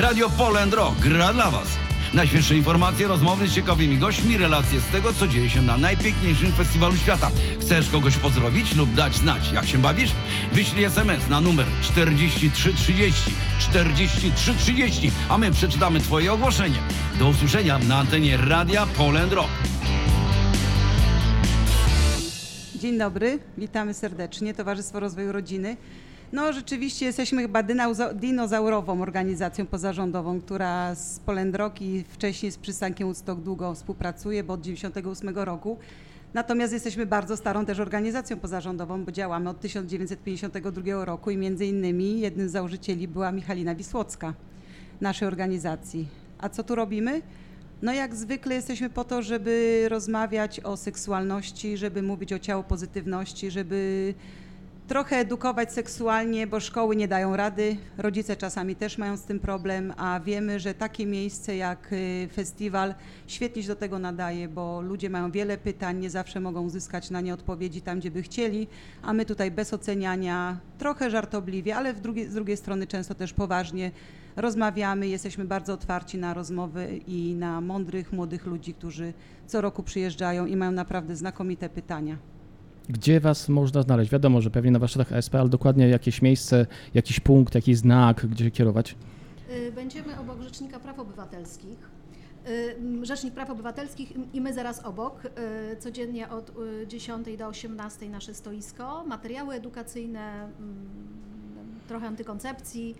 Radio Poland Rock gra dla Was. Najświeższe informacje, rozmowy z ciekawymi gośćmi, relacje z tego, co dzieje się na najpiękniejszym festiwalu świata. Chcesz kogoś pozdrowić lub dać znać, jak się bawisz? Wyślij SMS na numer 4330 4330, a my przeczytamy Twoje ogłoszenie. Do usłyszenia na antenie Radia Poland Rock. Dzień dobry, witamy serdecznie, Towarzystwo Rozwoju Rodziny. No rzeczywiście jesteśmy chyba dinozaurową organizacją pozarządową, która z Polendrok i wcześniej z przystankiem Woodstock długo współpracuje, bo od 1998 roku. Natomiast jesteśmy bardzo starą też organizacją pozarządową, bo działamy od 1952 roku i między innymi jednym z założycieli była Michalina Wisłocka naszej organizacji. A co tu robimy? No jak zwykle jesteśmy po to, żeby rozmawiać o seksualności, żeby mówić o ciało pozytywności, żeby trochę edukować seksualnie, bo szkoły nie dają rady, rodzice czasami też mają z tym problem, a wiemy, że takie miejsce jak y, festiwal świetnie się do tego nadaje, bo ludzie mają wiele pytań, nie zawsze mogą uzyskać na nie odpowiedzi tam, gdzie by chcieli, a my tutaj bez oceniania, trochę żartobliwie, ale z drugiej strony często też poważnie rozmawiamy, jesteśmy bardzo otwarci na rozmowy i na mądrych, młodych ludzi, którzy co roku przyjeżdżają i mają naprawdę znakomite pytania. Gdzie Was można znaleźć? Wiadomo, że pewnie na warsztatach ASP, ale dokładnie jakieś miejsce, jakiś punkt, jakiś znak, gdzie się kierować? Y, Będziemy obok Rzecznika Praw Obywatelskich. Y, Rzecznik Praw Obywatelskich i my zaraz obok. Y, Codziennie od y, 10 do 18 nasze stoisko. Materiały edukacyjne, mm, trochę antykoncepcji,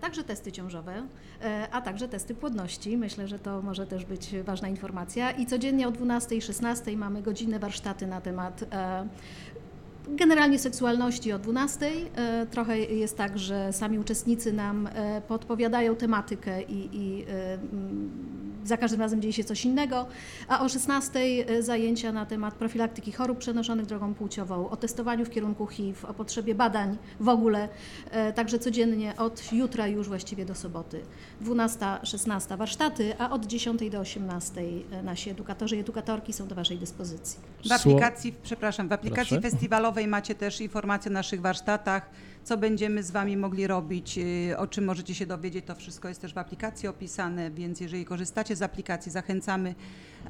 także testy ciążowe, e, a także testy płodności. Myślę, że to może też być ważna informacja. I codziennie o 12 i 16 mamy godzinne warsztaty na temat e, Generalnie seksualności o 12. E, Trochę jest tak, że sami uczestnicy nam e, podpowiadają tematykę i, i e, za każdym razem dzieje się coś innego. A o 16 e, zajęcia na temat profilaktyki chorób przenoszonych drogą płciową, o testowaniu w kierunku HIV, o potrzebie badań w ogóle. E, Także codziennie od jutra już właściwie do soboty. 12-16 warsztaty, a od 10 do 18 nasi edukatorzy i edukatorki są do Waszej dyspozycji. W aplikacji, przepraszam, w aplikacji Proszę. festiwalowej macie też informacje o naszych warsztatach, co będziemy z Wami mogli robić, yy, o czym możecie się dowiedzieć. To wszystko jest też w aplikacji opisane, więc jeżeli korzystacie z aplikacji, zachęcamy,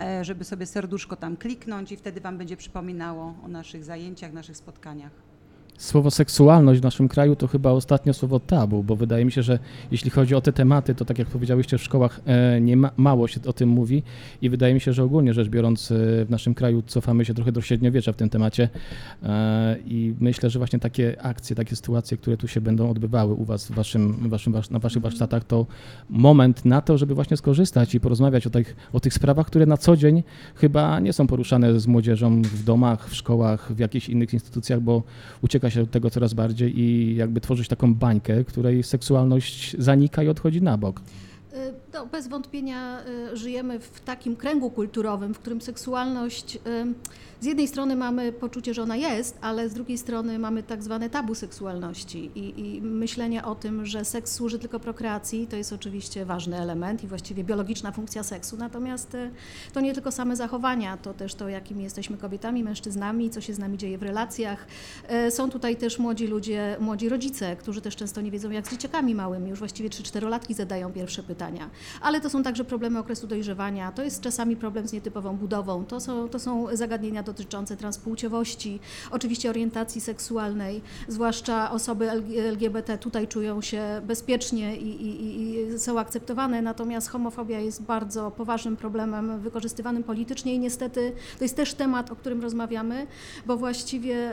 e, żeby sobie serduszko tam kliknąć i wtedy Wam będzie przypominało o naszych zajęciach, naszych spotkaniach. Słowo seksualność w naszym kraju to chyba ostatnio słowo tabu, bo wydaje mi się, że jeśli chodzi o te tematy, to tak jak powiedziałyście, w szkołach e, nie ma, mało się o tym mówi i wydaje mi się, że ogólnie rzecz biorąc e, w naszym kraju cofamy się trochę do średniowiecza w tym temacie e, i myślę, że właśnie takie akcje, takie sytuacje, które tu się będą odbywały u Was w waszym, waszym, na Waszych warsztatach, to moment na to, żeby właśnie skorzystać i porozmawiać o tych, o tych sprawach, które na co dzień chyba nie są poruszane z młodzieżą w domach, w szkołach, w jakichś innych instytucjach, bo ucieka się od tego coraz bardziej i jakby tworzyć taką bańkę, której seksualność zanika i odchodzi na bok. No, bez wątpienia y, żyjemy w takim kręgu kulturowym, w którym seksualność y, z jednej strony mamy poczucie, że ona jest, ale z drugiej strony mamy tak zwane tabu seksualności i, i myślenie o tym, że seks służy tylko prokreacji, to jest oczywiście ważny element i właściwie biologiczna funkcja seksu, natomiast y, to nie tylko same zachowania, to też to, jakimi jesteśmy kobietami, mężczyznami, co się z nami dzieje w relacjach. Są tutaj też młodzi ludzie, młodzi rodzice, którzy też często nie wiedzą, jak z dzieciakami małymi, już właściwie 3-4-latki zadają pierwsze pytania. Ale to są także problemy okresu dojrzewania, to jest czasami problem z nietypową budową, to są, to są zagadnienia dotyczące transpłciowości, oczywiście orientacji seksualnej, zwłaszcza osoby LG- LGBT tutaj czują się bezpiecznie i, i, i są akceptowane, natomiast homofobia jest bardzo poważnym problemem wykorzystywanym politycznie i niestety to jest też temat, o którym rozmawiamy, bo właściwie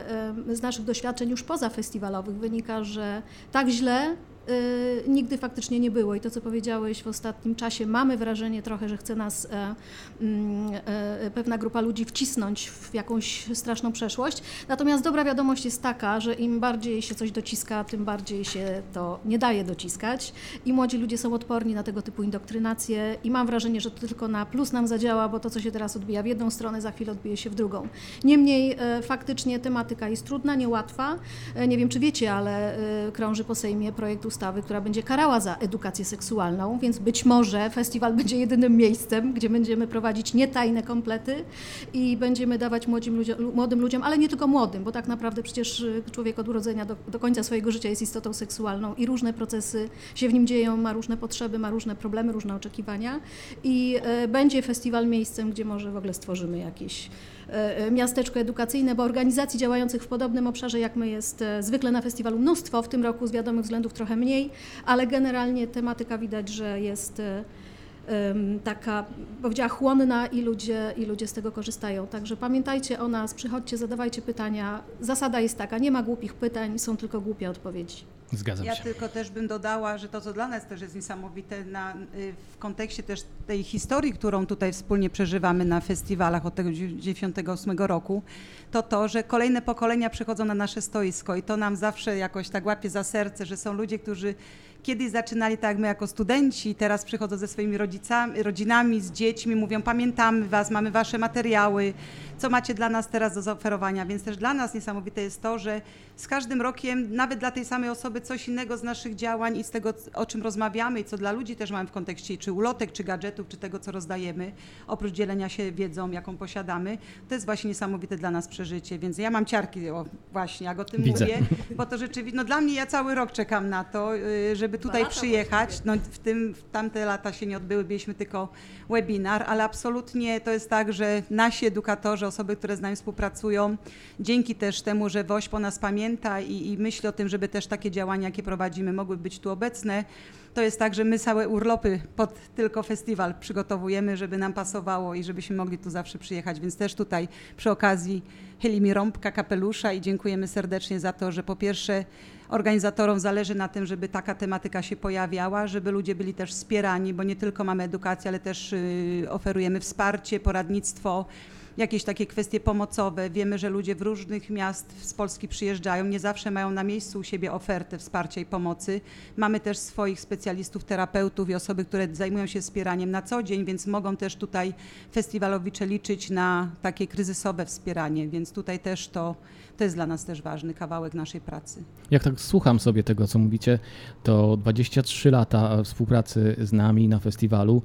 z naszych doświadczeń już pozafestiwalowych wynika, że tak źle nigdy faktycznie nie było. I to, co powiedziałeś w ostatnim czasie, mamy wrażenie trochę, że chce nas e, mm, e, pewna grupa ludzi wcisnąć w jakąś straszną przeszłość. Natomiast dobra wiadomość jest taka, że im bardziej się coś dociska, tym bardziej się to nie daje dociskać. I młodzi ludzie są odporni na tego typu indoktrynację i mam wrażenie, że to tylko na plus nam zadziała, bo to, co się teraz odbija w jedną stronę, za chwilę odbije się w drugą. Niemniej e, faktycznie tematyka jest trudna, niełatwa. Nie wiem, czy wiecie, ale krąży po Sejmie projekt ustawy ustawy, która będzie karała za edukację seksualną, więc być może festiwal będzie jedynym miejscem, gdzie będziemy prowadzić nietajne komplety i będziemy dawać młodym ludziom, młodym ludziom, ale nie tylko młodym, bo tak naprawdę przecież y, człowiek od urodzenia do, do końca swojego życia jest istotą seksualną i różne procesy się w nim dzieją, ma różne potrzeby, ma różne problemy, różne oczekiwania i e, będzie festiwal miejscem, gdzie może w ogóle stworzymy jakieś miasteczko edukacyjne, bo organizacji działających w podobnym obszarze jak my jest e, zwykle na festiwalu mnóstwo, w tym roku z wiadomych względów trochę mniej, ale generalnie tematyka widać, że jest e, taka, powiedziała, chłonna i ludzie, i ludzie z tego korzystają. Także pamiętajcie o nas, przychodźcie, zadawajcie pytania. Zasada jest taka, nie ma głupich pytań, są tylko głupie odpowiedzi. Zgadzam Ja się. tylko też bym dodała, że to, co dla nas też jest niesamowite na, y, w kontekście też tej historii, którą tutaj wspólnie przeżywamy na festiwalach od tego 98 roku, to to, że kolejne pokolenia przychodzą na nasze stoisko i to nam zawsze jakoś tak łapie za serce, że są ludzie, którzy kiedyś zaczynali tak jak my jako studenci, teraz przychodzą ze swoimi rodzicami, rodzinami, z dziećmi, mówią pamiętamy was, mamy wasze materiały, co macie dla nas teraz do zaoferowania, więc też dla nas niesamowite jest to, że z każdym rokiem, nawet dla tej samej osoby, coś innego z naszych działań i z tego, o czym rozmawiamy i co dla ludzi też mamy w kontekście czy ulotek, czy gadżetów, czy tego, co rozdajemy, oprócz dzielenia się wiedzą, jaką posiadamy, to jest właśnie niesamowite dla nas przeżycie, więc ja mam ciarki, o, właśnie, jak o tym Widzę. mówię, bo to rzeczywiście, no dla mnie ja cały rok czekam na to, y, żeby tutaj lata przyjechać, no w tym, w tamte lata się nie odbyły, byliśmy tylko webinar, ale absolutnie to jest tak, że nasi edukatorzy, osoby, które z nami współpracują, dzięki też temu, że WOŚ po nas pamięta i, i myśli o tym, żeby też takie działania, jakie prowadzimy, mogły być tu obecne, to jest tak, że my całe urlopy pod tylko festiwal przygotowujemy, żeby nam pasowało i żebyśmy mogli tu zawsze przyjechać, więc też tutaj przy okazji chyli mi rąbka kapelusza i dziękujemy serdecznie za to, że po pierwsze organizatorom zależy na tym, żeby taka tematyka się pojawiała, żeby ludzie byli też wspierani, bo nie tylko mamy edukację, ale też y, oferujemy wsparcie, poradnictwo, jakieś takie kwestie pomocowe. Wiemy, że ludzie w różnych miast z Polski przyjeżdżają, nie zawsze mają na miejscu u siebie ofertę wsparcia i pomocy. Mamy też swoich specjalistów, terapeutów i osoby, które zajmują się wspieraniem na co dzień, więc mogą też tutaj festiwalowicze liczyć na takie kryzysowe wspieranie, więc tutaj też to, to jest dla nas też ważny kawałek naszej pracy. Jak tak słucham sobie tego, co mówicie, to 23 lata współpracy z nami na festiwalu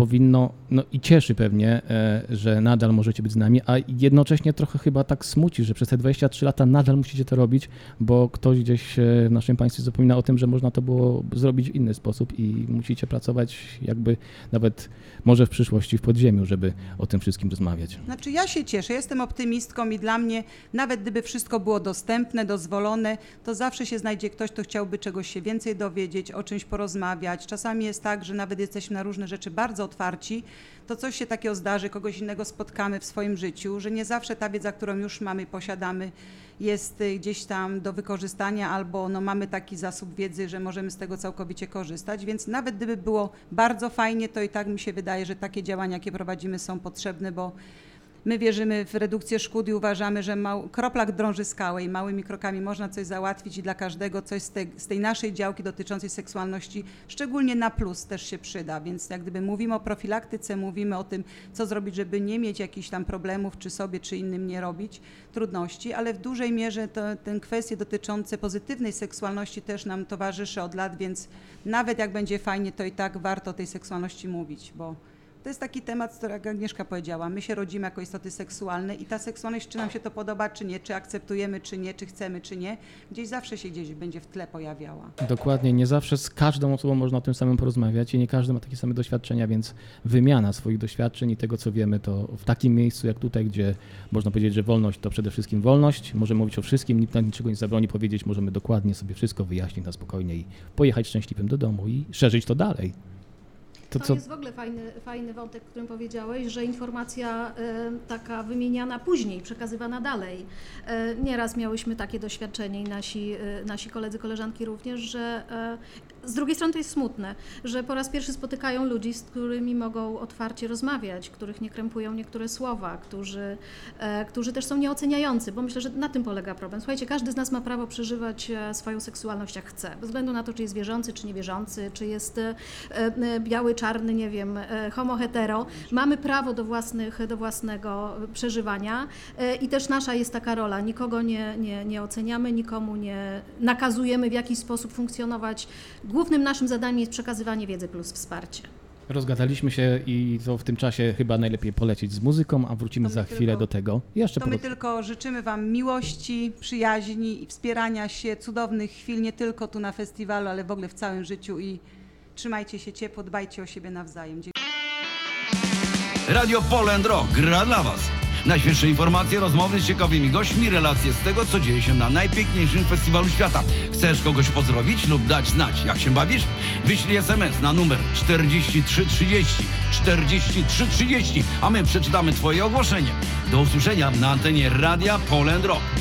powinno, no i cieszy pewnie, e, że nadal możecie być z nami, a jednocześnie trochę chyba tak smuci, że przez te 23 lata nadal musicie to robić, bo ktoś gdzieś e, w naszym państwie zapomina o tym, że można to było zrobić w inny sposób i musicie pracować jakby nawet może w przyszłości w podziemiu, żeby o tym wszystkim rozmawiać. Znaczy ja się cieszę, jestem optymistką i dla mnie nawet gdyby wszystko było dostępne, dozwolone, to zawsze się znajdzie ktoś, kto chciałby czegoś się więcej dowiedzieć, o czymś porozmawiać. Czasami jest tak, że nawet jesteśmy na różne rzeczy bardzo otwarci, to coś się takiego zdarzy, kogoś innego spotkamy w swoim życiu, że nie zawsze ta wiedza, którą już mamy, posiadamy, jest y, gdzieś tam do wykorzystania albo no, mamy taki zasób wiedzy, że możemy z tego całkowicie korzystać, więc nawet gdyby było bardzo fajnie, to i tak mi się wydaje, że takie działania, jakie prowadzimy są potrzebne, bo My wierzymy w redukcję szkód i uważamy, że mał, kroplak drąży skałę i małymi krokami można coś załatwić i dla każdego coś z, te, z tej naszej działki dotyczącej seksualności, szczególnie na plus też się przyda. Więc jak gdyby mówimy o profilaktyce, mówimy o tym, co zrobić, żeby nie mieć jakichś tam problemów, czy sobie, czy innym nie robić trudności, ale w dużej mierze to, te kwestie dotyczące pozytywnej seksualności też nam towarzyszy od lat, więc nawet jak będzie fajnie, to i tak warto o tej seksualności mówić, bo to jest taki temat, który Agnieszka powiedziała, my się rodzimy jako istoty seksualne i ta seksualność, czy nam się to podoba, czy nie, czy akceptujemy, czy nie, czy chcemy, czy nie, gdzieś zawsze się gdzieś będzie w tle pojawiała. Dokładnie, nie zawsze z każdą osobą można o tym samym porozmawiać i nie każdy ma takie same doświadczenia, więc wymiana swoich doświadczeń i tego, co wiemy, to w takim miejscu jak tutaj, gdzie można powiedzieć, że wolność to przede wszystkim wolność, możemy mówić o wszystkim, nikt nam niczego nie zabroni powiedzieć, możemy dokładnie sobie wszystko wyjaśnić na spokojnie i pojechać szczęśliwym do domu i szerzyć to dalej. To To co, jest w ogóle fajny, fajny wątek, którym powiedziałeś, że informacja e, taka wymieniana później, przekazywana dalej. E, nieraz miałyśmy takie doświadczenie i nasi, e, nasi koledzy, koleżanki również, że z drugiej strony to jest smutne, że po raz pierwszy spotykają ludzi, z którymi mogą otwarcie rozmawiać, których nie krępują niektóre słowa, którzy, e, którzy też są nieoceniający, bo myślę, że na tym polega problem. Słuchajcie, każdy z nas ma prawo przeżywać e, swoją seksualność jak chce, bez względu na to, czy jest wierzący, czy niewierzący, czy jest e, e, biały, biało-czarny, nie wiem, e, homo-hetero. Mamy prawo do, własnych, do własnego przeżywania i też nasza jest taka rola. Nikogo nie, nie, nie oceniamy, nikomu nie nakazujemy w jakiś sposób funkcjonować. Głównym naszym zadaniem jest przekazywanie wiedzy plus wsparcie. Rozgadaliśmy się i to w tym czasie chyba najlepiej polecieć z muzyką, a wrócimy za chwilę tylko- do tego. Jeszcze To my tylko życzymy Wam miłości, przyjaźni i wspierania się, cudownych chwil, nie tylko tu na festiwalu, ale w ogóle w całym życiu i trzymajcie się ciepło, dbajcie o siebie nawzajem. Dziękuję. Radio Poland Rock gra dla Was. Najświeższe informacje, rozmowy z ciekawymi gośćmi, relacje z tego, co dzieje się na najpiękniejszym festiwalu świata. Chcesz kogoś pozdrowić lub dać znać, jak się bawisz? Wyślij SMS na numer 4330 4330, a my przeczytamy Twoje ogłoszenie. Do usłyszenia na antenie Radia Poland Rock.